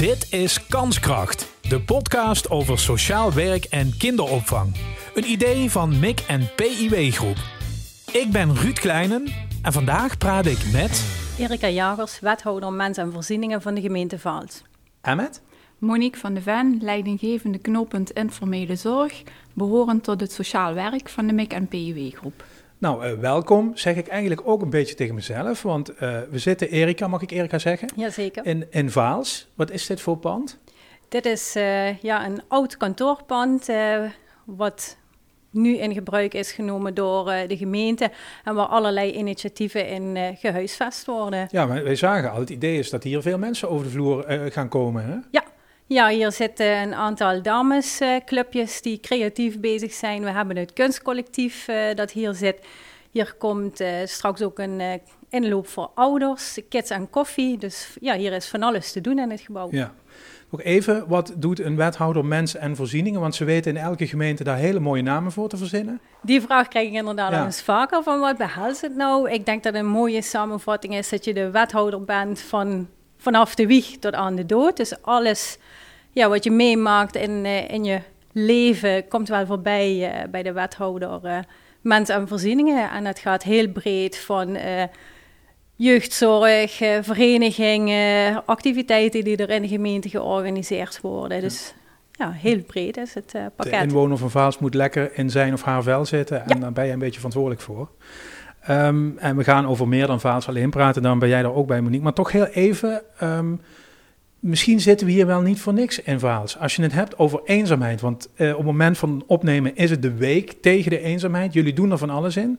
Dit is Kanskracht, de podcast over sociaal werk en kinderopvang. Een idee van MIC en PIW Groep. Ik ben Ruud Kleinen en vandaag praat ik met... Erika Jagers, wethouder Mens en Voorzieningen van de gemeente Vaals. En met? Monique van de Ven, leidinggevende knooppunt informele zorg, behorend tot het sociaal werk van de MIC en PIW Groep. Nou, uh, welkom zeg ik eigenlijk ook een beetje tegen mezelf, want uh, we zitten, Erika, mag ik Erika zeggen? Jazeker. In, in Vaals. Wat is dit voor pand? Dit is uh, ja, een oud kantoorpand, wat nu in gebruik is genomen door de gemeente en waar allerlei initiatieven in gehuisvest worden. Ja, maar wij zagen al, het idee is dat hier veel mensen over de vloer gaan komen, hè? Ja, ja, hier zitten een aantal damesclubjes die creatief bezig zijn. We hebben het kunstcollectief uh, dat hier zit. Hier komt uh, straks ook een inloop voor ouders, kids en koffie. Dus ja, hier is van alles te doen in het gebouw. Ja. Nog even, wat doet een wethouder mens en voorzieningen? Want ze weten in elke gemeente daar hele mooie namen voor te verzinnen. Die vraag krijg ik inderdaad ja. eens vaker van wat behelst het nou? Ik denk dat een mooie samenvatting is dat je de wethouder bent van vanaf de wieg tot aan de dood. Dus alles ja, wat je meemaakt in, uh, in je leven komt wel voorbij uh, bij de wethouder uh, mensen en voorzieningen. En dat gaat heel breed van jeugdzorg, verenigingen, activiteiten die er in de gemeente georganiseerd worden. Dus ja, heel breed is het pakket. De inwoner van Vaals moet lekker in zijn of haar vel zitten en ja. daar ben je een beetje verantwoordelijk voor. Um, en we gaan over meer dan Vaals alleen praten, dan ben jij er ook bij Monique. Maar toch heel even... Um, misschien zitten we hier wel niet voor niks in Vaals. Als je het hebt over eenzaamheid, want uh, op het moment van opnemen is het de week tegen de eenzaamheid. Jullie doen er van alles in.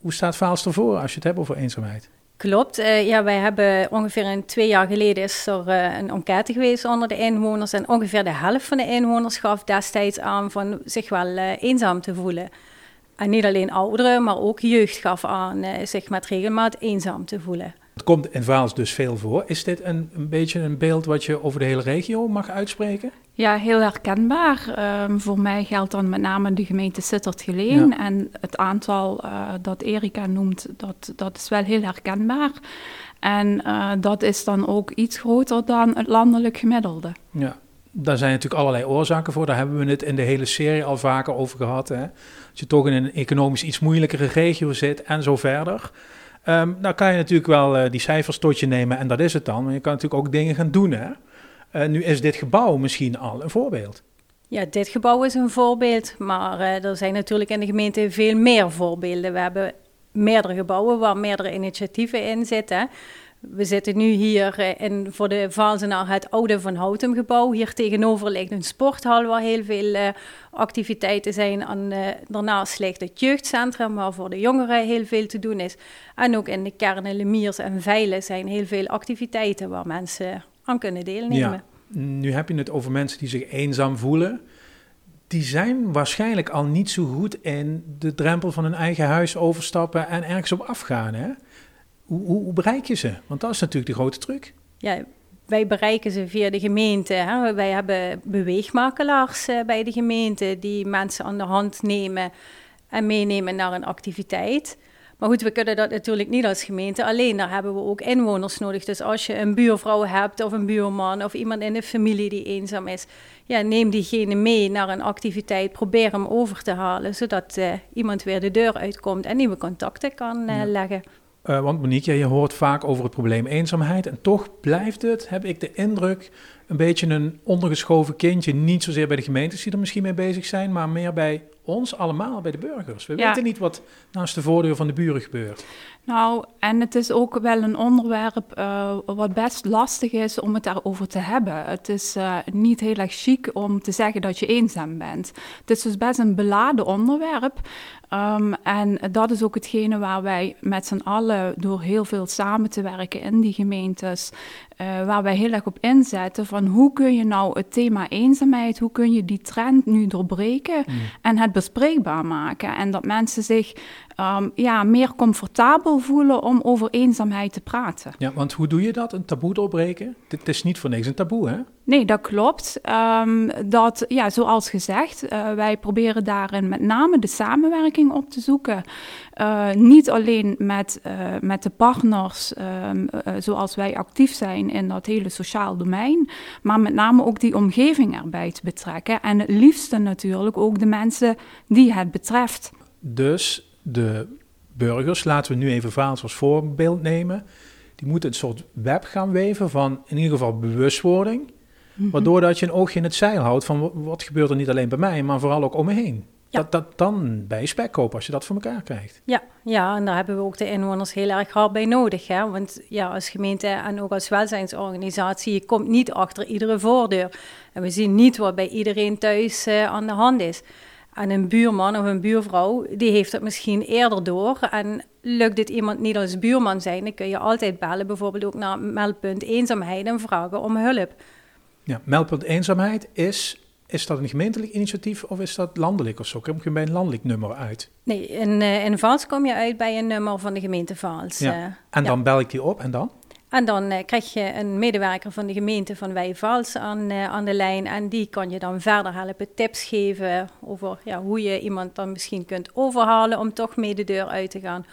Hoe staat Vaals ervoor als je het hebt over eenzaamheid? Klopt. Uh, ja, wij hebben ongeveer een twee jaar geleden is er uh, een enquête geweest onder de inwoners. En ongeveer de helft van de inwoners gaf destijds aan van zich wel eenzaam te voelen. En niet alleen ouderen, maar ook jeugd gaf aan zich met regelmaat eenzaam te voelen. Het komt in Vaals dus veel voor. Is dit een, een beetje een beeld wat je over de hele regio mag uitspreken? Ja, heel herkenbaar. Um, voor mij geldt dan met name de gemeente Sittard-Geleen. Ja. En het aantal uh, dat Erika noemt, dat, dat is wel heel herkenbaar. En uh, dat is dan ook iets groter dan het landelijk gemiddelde. Ja, daar zijn natuurlijk allerlei oorzaken voor. Daar hebben we het in de hele serie al vaker over gehad. Hè? Als je toch in een economisch iets moeilijkere regio zit en zo verder... Um, nou kan je natuurlijk wel uh, die cijfers tot je nemen en dat is het dan. Maar je kan natuurlijk ook dingen gaan doen. Hè? Uh, nu is dit gebouw misschien al een voorbeeld. Ja, dit gebouw is een voorbeeld, maar uh, er zijn natuurlijk in de gemeente veel meer voorbeelden. We hebben meerdere gebouwen waar meerdere initiatieven in zitten. We zitten nu hier in, voor de Valsenaar het oude Van Houtem gebouw. Hier tegenover ligt een sporthal waar heel veel uh, activiteiten zijn. En, uh, daarnaast ligt het jeugdcentrum waar voor de jongeren heel veel te doen is. En ook in de kernen Lemiers en Veilen zijn heel veel activiteiten waar mensen aan kunnen deelnemen. Ja. Nu heb je het over mensen die zich eenzaam voelen. Die zijn waarschijnlijk al niet zo goed in de drempel van hun eigen huis overstappen en ergens op afgaan. Hè? Hoe, hoe, hoe, bereik je ze? Want dat is natuurlijk de grote truc. Ja, wij bereiken ze via de gemeente. Hè. Wij hebben beweegmakelaars uh, bij de gemeente die mensen aan de hand nemen en meenemen naar een activiteit. Maar goed, we kunnen dat natuurlijk niet als gemeente alleen. Daar hebben we ook inwoners nodig. Dus als je een buurvrouw hebt of een buurman of iemand in de familie die eenzaam is, ja, neem diegene mee naar een activiteit. Probeer hem over te halen, zodat uh, iemand weer de deur uitkomt en nieuwe contacten kan uh, ja. leggen. Uh, want Monique, je hoort vaak over het probleem eenzaamheid. En toch blijft het, heb ik de indruk, een beetje een ondergeschoven kindje. Niet zozeer bij de gemeentes die er misschien mee bezig zijn, maar meer bij ons allemaal, bij de burgers. We ja. weten niet wat naast de voordeur van de buren gebeurt. Nou, en het is ook wel een onderwerp uh, wat best lastig is om het daarover te hebben. Het is uh, niet heel erg chic om te zeggen dat je eenzaam bent. Het is dus best een beladen onderwerp. Um, en dat is ook hetgene waar wij met z'n allen door heel veel samen te werken in die gemeentes, uh, waar wij heel erg op inzetten van hoe kun je nou het thema eenzaamheid, hoe kun je die trend nu doorbreken mm. en het bespreekbaar maken. En dat mensen zich um, ja, meer comfortabel voelen om over eenzaamheid te praten. Ja, want hoe doe je dat? Een taboe doorbreken? Dit is niet voor niks een taboe, hè? Nee, dat klopt. Um, dat, ja, zoals gezegd, uh, wij proberen daarin met name de samenwerking op te zoeken. Uh, niet alleen met, uh, met de partners um, zoals wij actief zijn in dat hele sociaal domein, maar met name ook die omgeving erbij te betrekken. En het liefste natuurlijk ook de mensen die het betreft. Dus de burgers, laten we nu even Vaals als voorbeeld nemen, die moeten een soort web gaan weven van in ieder geval bewustwording, mm-hmm. waardoor dat je een oogje in het zeil houdt van wat gebeurt er niet alleen bij mij, maar vooral ook om me heen. Ja. Dat, dat, dan bij je spekkoop als je dat voor elkaar krijgt. Ja, ja, en daar hebben we ook de inwoners heel erg hard bij nodig. Hè? Want ja, als gemeente en ook als welzijnsorganisatie, je komt niet achter iedere voordeur. En we zien niet wat bij iedereen thuis uh, aan de hand is. En een buurman of een buurvrouw, die heeft het misschien eerder door. En lukt dit iemand niet als buurman zijn, dan kun je altijd bellen, bijvoorbeeld ook naar meldpunt eenzaamheid en vragen om hulp. Ja, meldpunt eenzaamheid is, is dat een gemeentelijk initiatief of is dat landelijk of zo? Kom je bij een landelijk nummer uit? Nee, in, uh, in Vaals kom je uit bij een nummer van de gemeente Vaals. Ja. Uh, en dan bel ik die op en dan? En dan uh, krijg je een medewerker van de gemeente van Wijvals aan, uh, aan de lijn. En die kan je dan verder helpen, tips geven over ja, hoe je iemand dan misschien kunt overhalen om toch mee de deur uit te gaan.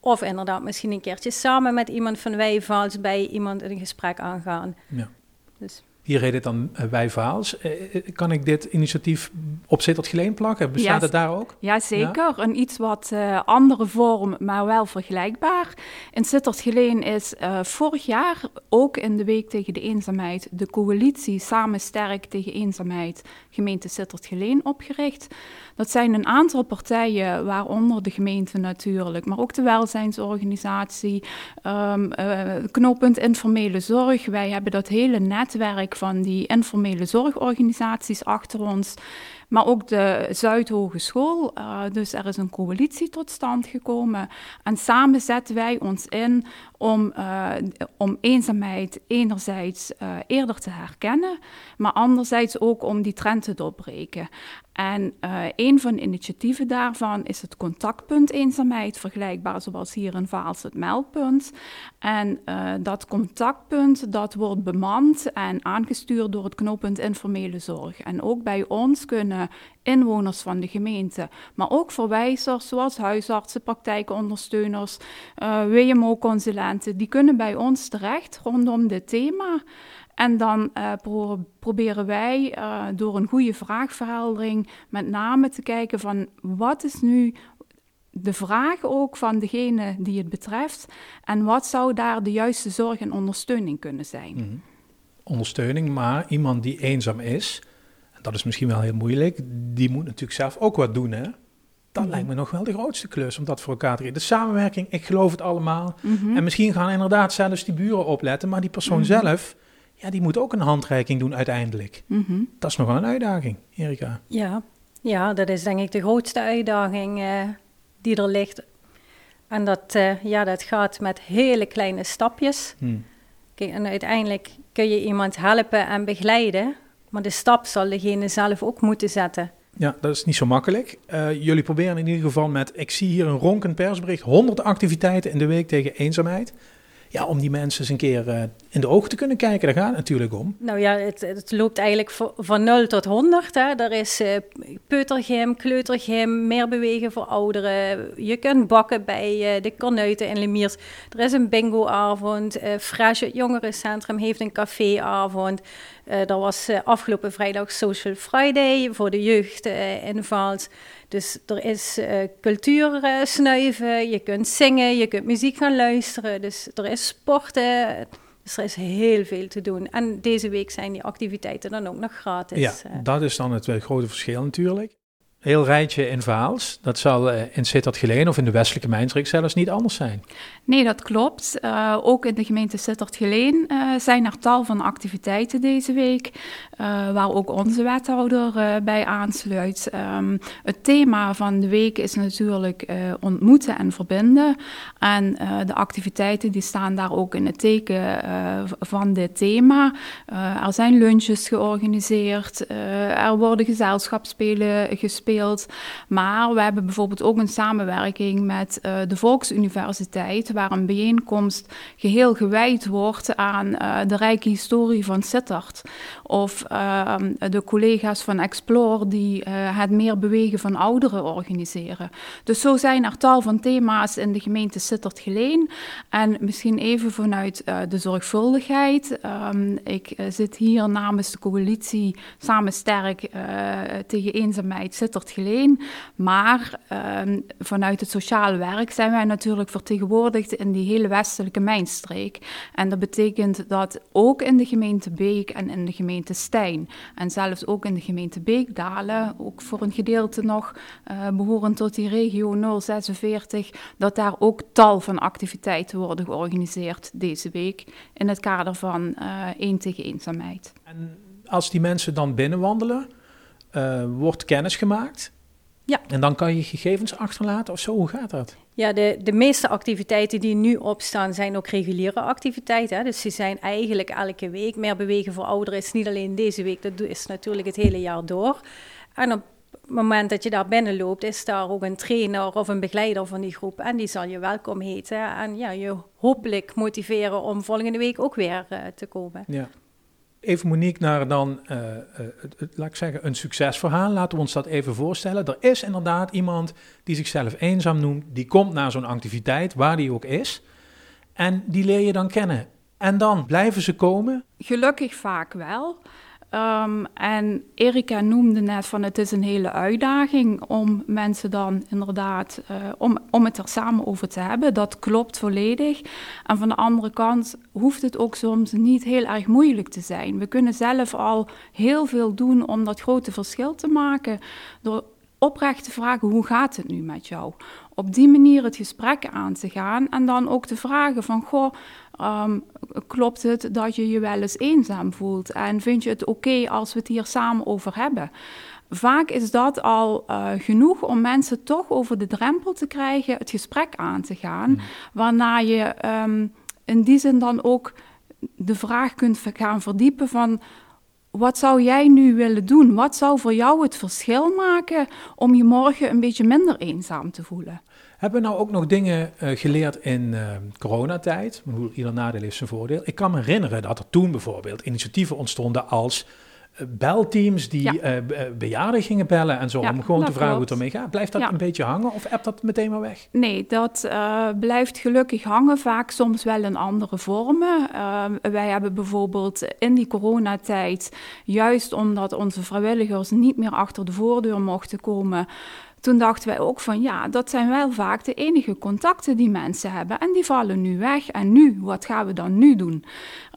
Of inderdaad misschien een keertje samen met iemand van Wijvals bij iemand een gesprek aangaan. Ja. Dus. Hier heet het dan uh, Wij Vaals. Uh, kan ik dit initiatief op Sittert Geleen plakken? Bestaat ja, het daar ook? Ja, zeker. Ja? Een iets wat uh, andere vorm, maar wel vergelijkbaar. In Sittert Geleen is vorig jaar, ook in de Week tegen de Eenzaamheid, de coalitie Samen Sterk tegen Eenzaamheid, gemeente Sittert Geleen, opgericht. Dat zijn een aantal partijen, waaronder de gemeente natuurlijk, maar ook de welzijnsorganisatie, um, knooppunt informele zorg. Wij hebben dat hele netwerk van die informele zorgorganisaties achter ons. Maar ook de Zuidhogeschool. Uh, dus er is een coalitie tot stand gekomen. En samen zetten wij ons in om, uh, om eenzaamheid enerzijds uh, eerder te herkennen, maar anderzijds ook om die trend te doorbreken. En uh, een van de initiatieven daarvan is het contactpunt eenzaamheid, vergelijkbaar zoals hier in Vaals het meldpunt. En dat contactpunt dat wordt bemand en aangestuurd door het knooppunt informele zorg. En ook bij ons kunnen inwoners van de gemeente, maar ook verwijzers zoals huisartsen, praktijkondersteuners, uh, WMO-consulenten, die kunnen bij ons terecht rondom dit thema. En dan pro proberen wij door een goede vraagverheldering met name te kijken van wat is nu de vraag ook van degene die het betreft en wat zou daar de juiste zorg en ondersteuning kunnen zijn. -hmm. Ondersteuning, maar iemand die eenzaam is, dat is misschien wel heel moeilijk, die moet natuurlijk zelf ook wat doen hè? Dat -hmm. lijkt me nog wel de grootste klus om dat voor elkaar te krijgen. De samenwerking, ik geloof het allemaal. Mm -hmm. En misschien gaan inderdaad zelfs die buren opletten, maar die persoon mhm. zelf ja, die moet ook een handreiking doen uiteindelijk. Mm -hmm. Dat is nogal een uitdaging, Erika. Ja. ja, dat is denk ik de grootste uitdaging uh, die er ligt. En dat, uh, ja, dat gaat met hele kleine stapjes. Hmm. Kijk, en uiteindelijk kun je iemand helpen en begeleiden, maar de stap zal degene zelf ook moeten zetten. Ja, dat is niet zo makkelijk. Uh, jullie proberen in ieder geval met, ik zie hier een ronkend persbericht, 100 activiteiten in de week tegen eenzaamheid ja, om die mensen eens een keer uh, in de ogen te kunnen kijken. Daar gaat het natuurlijk om. Nou ja, het, het loopt eigenlijk van 0 tot 100. Hè. Er is uh, peutergym, kleutergym, meer bewegen voor ouderen. Je kunt bakken bij uh, de Kornuiten in Lemiers. Er is een bingoavond. Uh, Fresh, het jongerencentrum, heeft een caféavond. Uh, er was afgelopen vrijdag Social Friday voor de jeugd in Vaals. Dus er is uh, cultuur uh, snuiven, je kunt zingen, je kunt muziek gaan luisteren. Dus er is sporten. Dus er is heel veel te doen. En deze week zijn die activiteiten dan ook nog gratis. Ja, uh. dat is dan het grote verschil natuurlijk heel rijtje in Vaals. Dat zal uh, in Sittard Geleen of in de westelijke mijnstreek zelfs niet anders zijn. Nee, dat klopt. Uh, ook in de gemeente Sittard Geleen uh, zijn er tal van activiteiten deze week, waar ook onze wethouder bij aansluit. Um, het thema van de week is natuurlijk ontmoeten en verbinden. En de activiteiten die staan daar ook in het teken van dit thema. er zijn lunches georganiseerd, er worden gezelschapsspelen gespeeld Maar we hebben bijvoorbeeld ook een samenwerking met uh, de Volksuniversiteit, waar een bijeenkomst geheel gewijd wordt aan uh, de rijke historie van Sittard. Of uh, de collega's van Explore die het meer bewegen van ouderen organiseren. Dus zo zijn er tal van thema's in de gemeente Sittard geleen. En misschien even vanuit de zorgvuldigheid. Um, ik zit hier namens de coalitie Samen Sterk tegen eenzaamheid Sittard geleen. Maar ehm, vanuit het sociale werk zijn wij natuurlijk vertegenwoordigd in die hele westelijke mijnstreek. En dat betekent dat ook in de gemeente Beek en in de gemeente Stijn en zelfs ook in de gemeente Beekdalen, ook voor een gedeelte nog uh, behorend tot die regio 046, dat daar ook tal van activiteiten worden georganiseerd deze week in het kader van uh, één tegen eenzaamheid. En als die mensen dan binnenwandelen, uh, wordt kennis gemaakt. Ja. En dan kan je gegevens achterlaten of zo, hoe gaat dat? Ja, de, de meeste activiteiten die nu opstaan zijn ook reguliere activiteiten. Hè? Dus ze zijn eigenlijk elke week. Meer bewegen voor ouderen is niet alleen deze week, dat is natuurlijk het hele jaar door. En op het moment dat je daar binnen loopt, is daar ook een trainer of een begeleider van die groep. En die zal je welkom heten en ja, je hopelijk motiveren om volgende week ook weer uh, te komen. Ja. Even Monique naar dan, uh, uh, laat ik zeggen, een succesverhaal. Laten we ons dat even voorstellen. Er is inderdaad iemand die zichzelf eenzaam noemt. Die komt naar zo'n activiteit, waar die ook is. En die leer je dan kennen. En dan blijven ze komen? Gelukkig vaak wel. Um, en Erika noemde net van het is een hele uitdaging om mensen dan inderdaad, uh, om, om het er samen over te hebben. Dat klopt volledig. En van de andere kant hoeft het ook soms niet heel erg moeilijk te zijn. We kunnen zelf al heel veel doen om dat grote verschil te maken. Door oprecht te vragen, hoe gaat het nu met jou? Op die manier het gesprek aan te gaan en dan ook te vragen van, goh, um, klopt het dat je je wel eens eenzaam voelt? En vind je het oké als we het hier samen over hebben? Vaak is dat al uh, genoeg om mensen toch over de drempel te krijgen, het gesprek aan te gaan, mm. waarna je um, in die zin dan ook de vraag kunt gaan verdiepen van wat zou jij nu willen doen? Wat zou voor jou het verschil maken om je morgen een beetje minder eenzaam te voelen? Hebben we nou ook nog dingen uh, geleerd in uh, coronatijd? Ieder nadeel heeft zijn voordeel. Ik kan me herinneren dat er toen bijvoorbeeld initiatieven ontstonden als uh, belteams die ja. bejaarden gingen bellen en zo. om gewoon te vragen hoe het ermee gaat. Blijft dat een beetje hangen of hebt dat meteen maar weg? Nee, dat blijft gelukkig hangen. Vaak soms wel in andere vormen. wij hebben bijvoorbeeld in die coronatijd, juist omdat onze vrijwilligers niet meer achter de voordeur mochten komen toen dachten wij ook van ja, dat zijn wel vaak de enige contacten die mensen hebben. En die vallen nu weg. En nu, wat gaan we dan nu doen?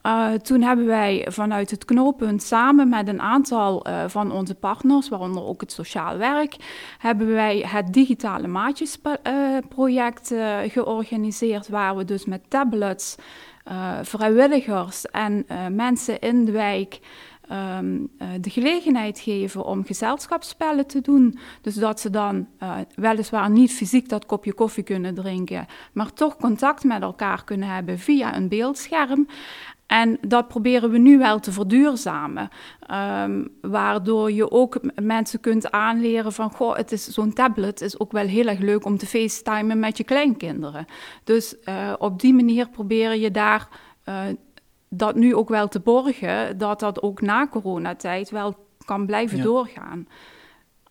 Uh, toen hebben wij vanuit het knooppunt samen met een aantal uh, van onze partners, waaronder ook het sociaal werk, hebben wij het digitale maatjesproject uh, georganiseerd, waar we dus met tablets, vrijwilligers en mensen in de wijk um, uh, de gelegenheid geven om gezelschapsspellen te doen. Dus dat ze dan uh, weliswaar niet fysiek dat kopje koffie kunnen drinken, maar toch contact met elkaar kunnen hebben via een beeldscherm. En dat proberen we nu wel te verduurzamen. Um, waardoor je ook mensen kunt aanleren van... goh, het is zo'n tablet is ook wel heel erg leuk om te facetimen met je kleinkinderen. Dus uh, op die manier proberen je daar uh, dat nu ook wel te borgen, dat dat ook na coronatijd wel kan blijven doorgaan.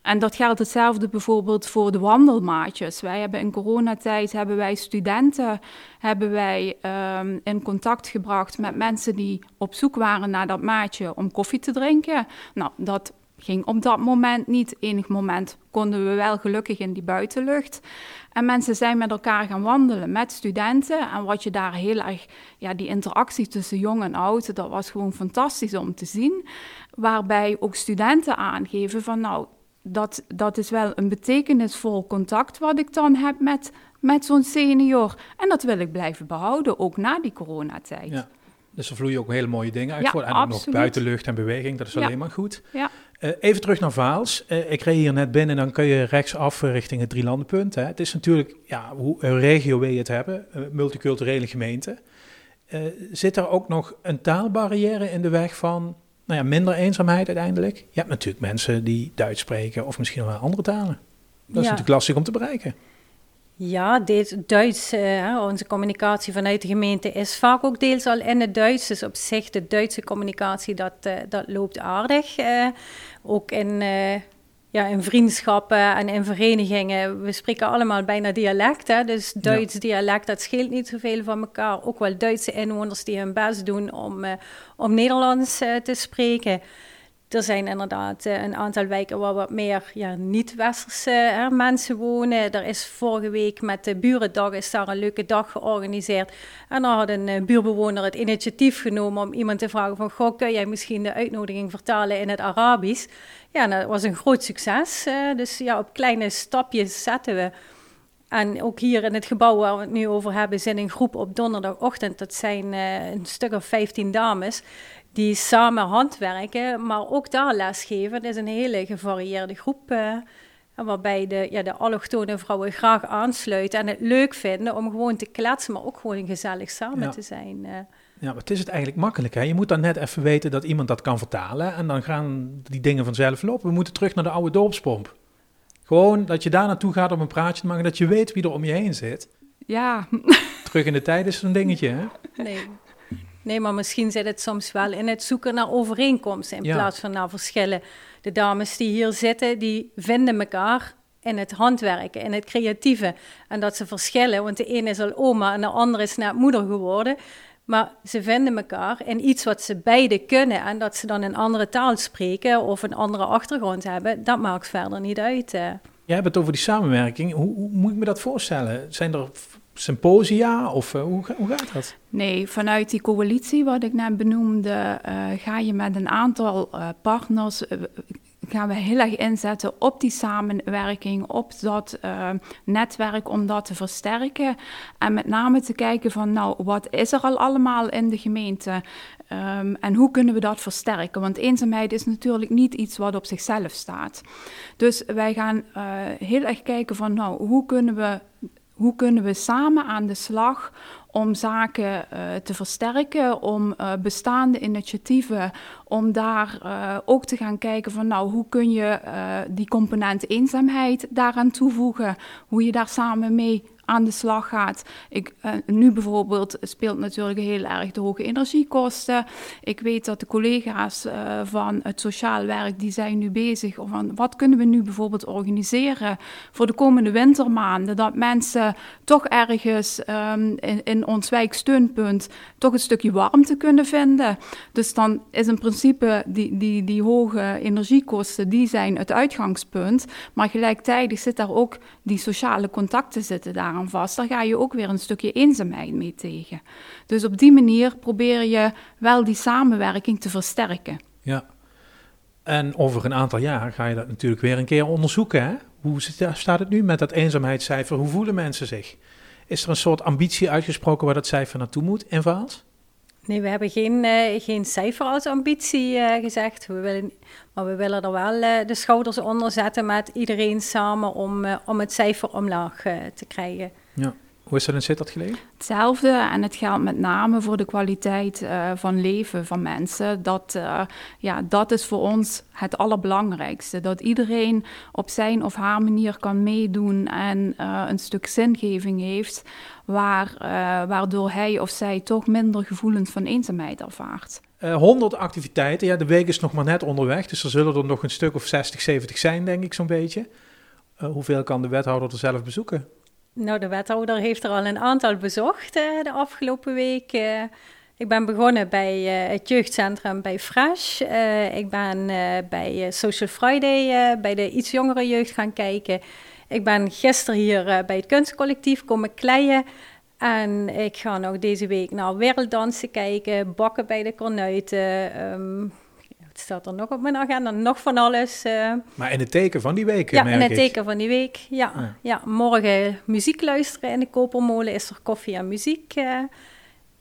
En dat geldt hetzelfde bijvoorbeeld voor de wandelmaatjes. Wij hebben in coronatijd hebben wij studenten hebben wij, um, in contact gebracht met mensen die op zoek waren naar dat maatje om koffie te drinken. Nou, dat ging op dat moment niet. Enig moment konden we wel gelukkig in die buitenlucht. En mensen zijn met elkaar gaan wandelen met studenten. En wat je daar heel erg, ja, die interactie tussen jong en oud, dat was gewoon fantastisch om te zien. Waarbij ook studenten aangeven van nou, dat, dat is wel een betekenisvol contact wat ik dan heb met, met zo'n senior. En dat wil ik blijven behouden, ook na die coronatijd. Ja. Dus er vloeien ook hele mooie dingen uit ja, voor. En ook nog buitenlucht en beweging, dat is alleen maar goed. Ja. Uh, even terug naar Vaals. Uh, ik reed hier net binnen en dan kun je rechtsaf richting het Drielandenpunt. Hè. Het is natuurlijk, ja, hoe een regio wil je het hebben, een multiculturele gemeente. Uh, zit er ook nog een taalbarrière in de weg van nou ja, minder eenzaamheid uiteindelijk. Je hebt natuurlijk mensen die Duits spreken of misschien wel andere talen. Dat is Ja. natuurlijk lastig om te bereiken. Ja, dit Duits, eh, onze communicatie vanuit de gemeente is vaak ook deels al in het Duits. Dus op zich, de Duitse communicatie, dat, eh, dat loopt aardig. Eh, ook in, ja, in vriendschappen en in verenigingen. We spreken allemaal bijna dialect, hè? dus Duits dialect, dat scheelt niet zoveel van elkaar. Ook wel Duitse inwoners die hun best doen om, om Nederlands te spreken. Er zijn inderdaad eh, een aantal wijken waar wat meer ja, niet-westerse mensen wonen. Er is vorige week met de Burendag is daar een leuke dag georganiseerd. En daar had een eh, buurbewoner het initiatief genomen om iemand te vragen van... Goh, kun jij misschien de uitnodiging vertalen in het Arabisch? Ja, dat was een groot succes. dus ja, op kleine stapjes zetten we. En ook hier in het gebouw waar we het nu over hebben, zit een groep op donderdagochtend. Dat zijn eh, een stuk of 15 dames die samen handwerken, maar ook daar lesgeven. Het is een hele gevarieerde groep. eh, waarbij de, ja, de allochtone vrouwen graag aansluiten en het leuk vinden om gewoon te kletsen, maar ook gewoon gezellig samen Ja. te zijn. eh. Ja, maar het is het eigenlijk makkelijk. Hè? Je moet dan net even weten dat iemand dat kan vertalen. En dan gaan die dingen vanzelf lopen. We moeten terug naar de oude dorpspomp. Gewoon dat je daar naartoe gaat om een praatje te maken. Dat je weet wie er om je heen zit. Ja, Terug in de tijd is zo'n dingetje. Hè? Nee. Nee, maar misschien zit het soms wel in het zoeken naar overeenkomsten in Ja. plaats van naar verschillen. De dames die hier zitten, die vinden elkaar in het handwerken, in het creatieve. En dat ze verschillen, want de een is al oma en de andere is net moeder geworden. Maar ze vinden elkaar in iets wat ze beide kunnen. En dat ze dan een andere taal spreken of een andere achtergrond hebben, dat maakt verder niet uit. Jij hebt het over die samenwerking. Hoe, hoe moet ik me dat voorstellen? Zijn er symposia of eh, hoe, hoe gaat dat? Nee, vanuit die coalitie wat ik net benoemde, eh, ga je met een aantal eh, partners. gaan we heel erg inzetten op die samenwerking, op dat netwerk om dat te versterken. En met name te kijken van, nou, wat is er al allemaal in de gemeente? Ehm, en hoe kunnen we dat versterken? Want eenzaamheid is natuurlijk niet iets wat op zichzelf staat. Dus wij gaan heel erg kijken van, nou, hoe kunnen we hoe kunnen we samen aan de slag om zaken eh, te versterken, om eh, bestaande initiatieven, om daar eh, ook te gaan kijken van nou, hoe kun je die component eenzaamheid daaraan toevoegen, hoe je daar samen mee aan de slag gaat. Ik, eh, nu bijvoorbeeld speelt natuurlijk heel erg de hoge energiekosten. Ik weet dat de collega's eh, van het sociaal werk, die zijn nu bezig van wat kunnen we nu bijvoorbeeld organiseren voor de komende wintermaanden, dat mensen toch ergens ehm, in, ons wijksteunpunt toch een stukje warmte kunnen vinden. Dus dan is in principe die, die, die hoge energiekosten, die zijn het uitgangspunt. Maar gelijktijdig zit daar ook die sociale contacten zitten daaraan vast. Daar ga je ook weer een stukje eenzaamheid mee tegen. Dus op die manier probeer je wel die samenwerking te versterken. Ja. En over een aantal jaar ga je dat natuurlijk weer een keer onderzoeken. Hè? Hoe staat het nu met dat eenzaamheidscijfer? Hoe voelen mensen zich? Is er een soort ambitie uitgesproken waar dat cijfer naartoe moet in Vaals? Nee, we hebben geen, eh, geen cijfer als ambitie eh, gezegd. We willen, maar we willen er wel eh, de schouders onder zetten met iedereen samen om, om het cijfer omlaag te krijgen. Ja. Hoe is dat in Sittard gelegen? Hetzelfde en het geldt met name voor de kwaliteit eh, van leven van mensen. Dat, eh, ja, dat is voor ons het allerbelangrijkste. Dat iedereen op zijn of haar manier kan meedoen en eh, een stuk zingeving heeft, waar, waardoor hij of zij toch minder gevoelens van eenzaamheid ervaart. Eh 100 activiteiten. Ja, de week is nog maar net onderweg. Dus er zullen er nog een stuk of 60, 70 zijn, denk ik zo'n beetje. Hoeveel kan de wethouder er zelf bezoeken? Nou, de wethouder heeft er al een aantal bezocht eh, de afgelopen week. Eh, ik ben begonnen bij eh, het jeugdcentrum bij Fresh. Ik ben bij Social Friday bij de iets jongere jeugd gaan kijken. Ik ben gisteren hier bij het kunstcollectief komen kleien. En ik ga nog deze week naar werelddansen kijken, bakken bij de Kornuiten. ehm, staat er nog op mijn agenda? Nog van alles. eh. Maar in het teken van die week, Ja, merk in het ik. teken van die week. Ja, Ja. ja. morgen muziek luisteren in de Kopermolen. Is er koffie en muziek eh,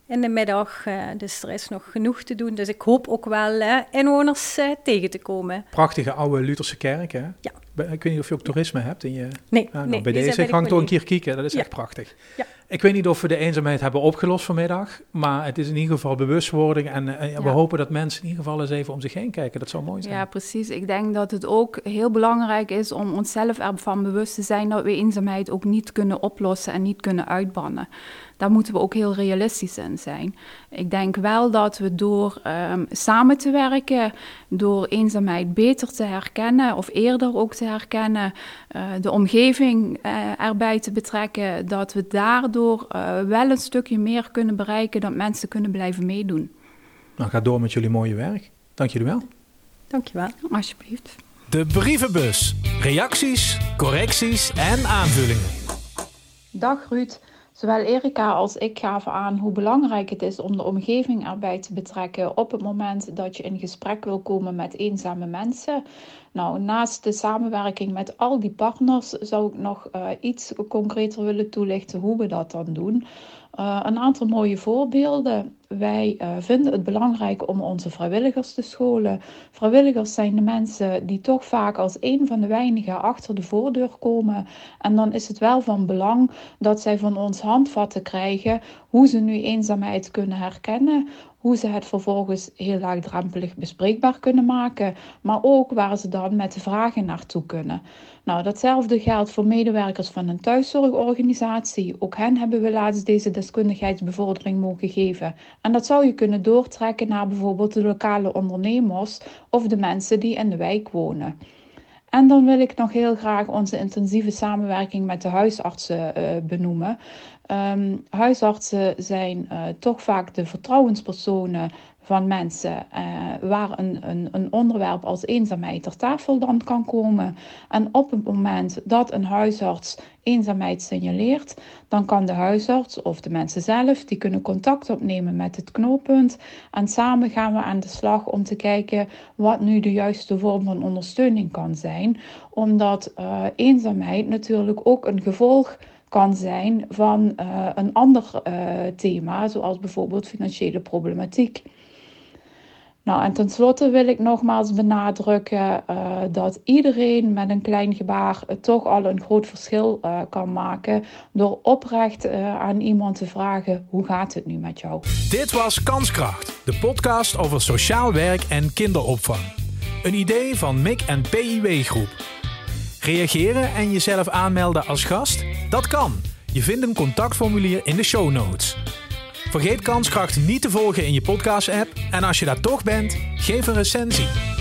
in de middag. eh, dus er is nog genoeg te doen. Dus ik hoop ook wel inwoners tegen te komen. Prachtige oude Lutherse kerk, hè? Ja. Ik weet niet of je ook toerisme hebt. In je... Nee, Ja, nou, nee bij deze bij de toch een keer kijken. Dat is Ja. echt prachtig. Ja. Ik weet niet of we de eenzaamheid hebben opgelost vanmiddag, maar het is in ieder geval bewustwording en, we Ja. hopen dat mensen in ieder geval eens even om zich heen kijken. Dat zou mooi zijn. Ja, precies. Ik denk dat het ook heel belangrijk is om onszelf ervan bewust te zijn dat we eenzaamheid ook niet kunnen oplossen en niet kunnen uitbannen. Daar moeten we ook heel realistisch in zijn. Ik denk wel dat we door ehm, samen te werken, door eenzaamheid beter te herkennen of eerder ook te herkennen, eh, de omgeving eh, erbij te betrekken, dat we daardoor eh, wel een stukje meer kunnen bereiken, dat mensen kunnen blijven meedoen. Nou, ga door met jullie mooie werk. Dank jullie wel. Dankjewel. Alsjeblieft. De brievenbus. Reacties, correcties en aanvullingen. Dag Ruud. Zowel Erika als ik gaven aan hoe belangrijk het is om de omgeving erbij te betrekken op het moment dat je in gesprek wil komen met eenzame mensen. Nou, naast de samenwerking met al die partners zou ik nog uh, iets concreter willen toelichten hoe we dat dan doen. Uh, een aantal mooie voorbeelden. Wij uh, vinden het belangrijk om onze vrijwilligers te scholen. Vrijwilligers zijn de mensen die toch vaak als een van de weinigen achter de voordeur komen. En dan is het wel van belang dat zij van ons handvatten krijgen hoe ze nu eenzaamheid kunnen herkennen. Hoe ze het vervolgens heel laagdrempelig bespreekbaar kunnen maken. Maar ook waar ze dan met de vragen naartoe kunnen. Nou, datzelfde geldt voor medewerkers van een thuiszorgorganisatie. Ook hen hebben we laatst deze deskundigheidsbevordering mogen geven. En dat zou je kunnen doortrekken naar bijvoorbeeld de lokale ondernemers of de mensen die in de wijk wonen. En dan wil ik nog heel graag onze intensieve samenwerking met de huisartsen uh, benoemen. Um, huisartsen zijn uh, toch vaak de vertrouwenspersonen van mensen uh, waar een, een, een onderwerp als eenzaamheid ter tafel dan kan komen. En op het moment dat een huisarts eenzaamheid signaleert, dan kan de huisarts of de mensen zelf, die kunnen contact opnemen met het knooppunt. En samen gaan we aan de slag om te kijken wat nu de juiste vorm van ondersteuning kan zijn. Omdat uh, eenzaamheid natuurlijk ook een gevolg kan zijn van uh, een ander thema, zoals bijvoorbeeld financiële problematiek. Nou, en tenslotte wil ik nogmaals benadrukken uh, dat iedereen met een klein gebaar toch al een groot verschil uh, kan maken door oprecht aan iemand te vragen: hoe gaat het nu met jou? Dit was Kanskracht, de podcast over sociaal werk en kinderopvang. Een idee van MIC en PIW Groep. Reageren en jezelf aanmelden als gast? Dat kan. Je vindt een contactformulier in de show notes. Vergeet Kanskracht niet te volgen in je podcast-app en als je daar toch bent, geef een recensie.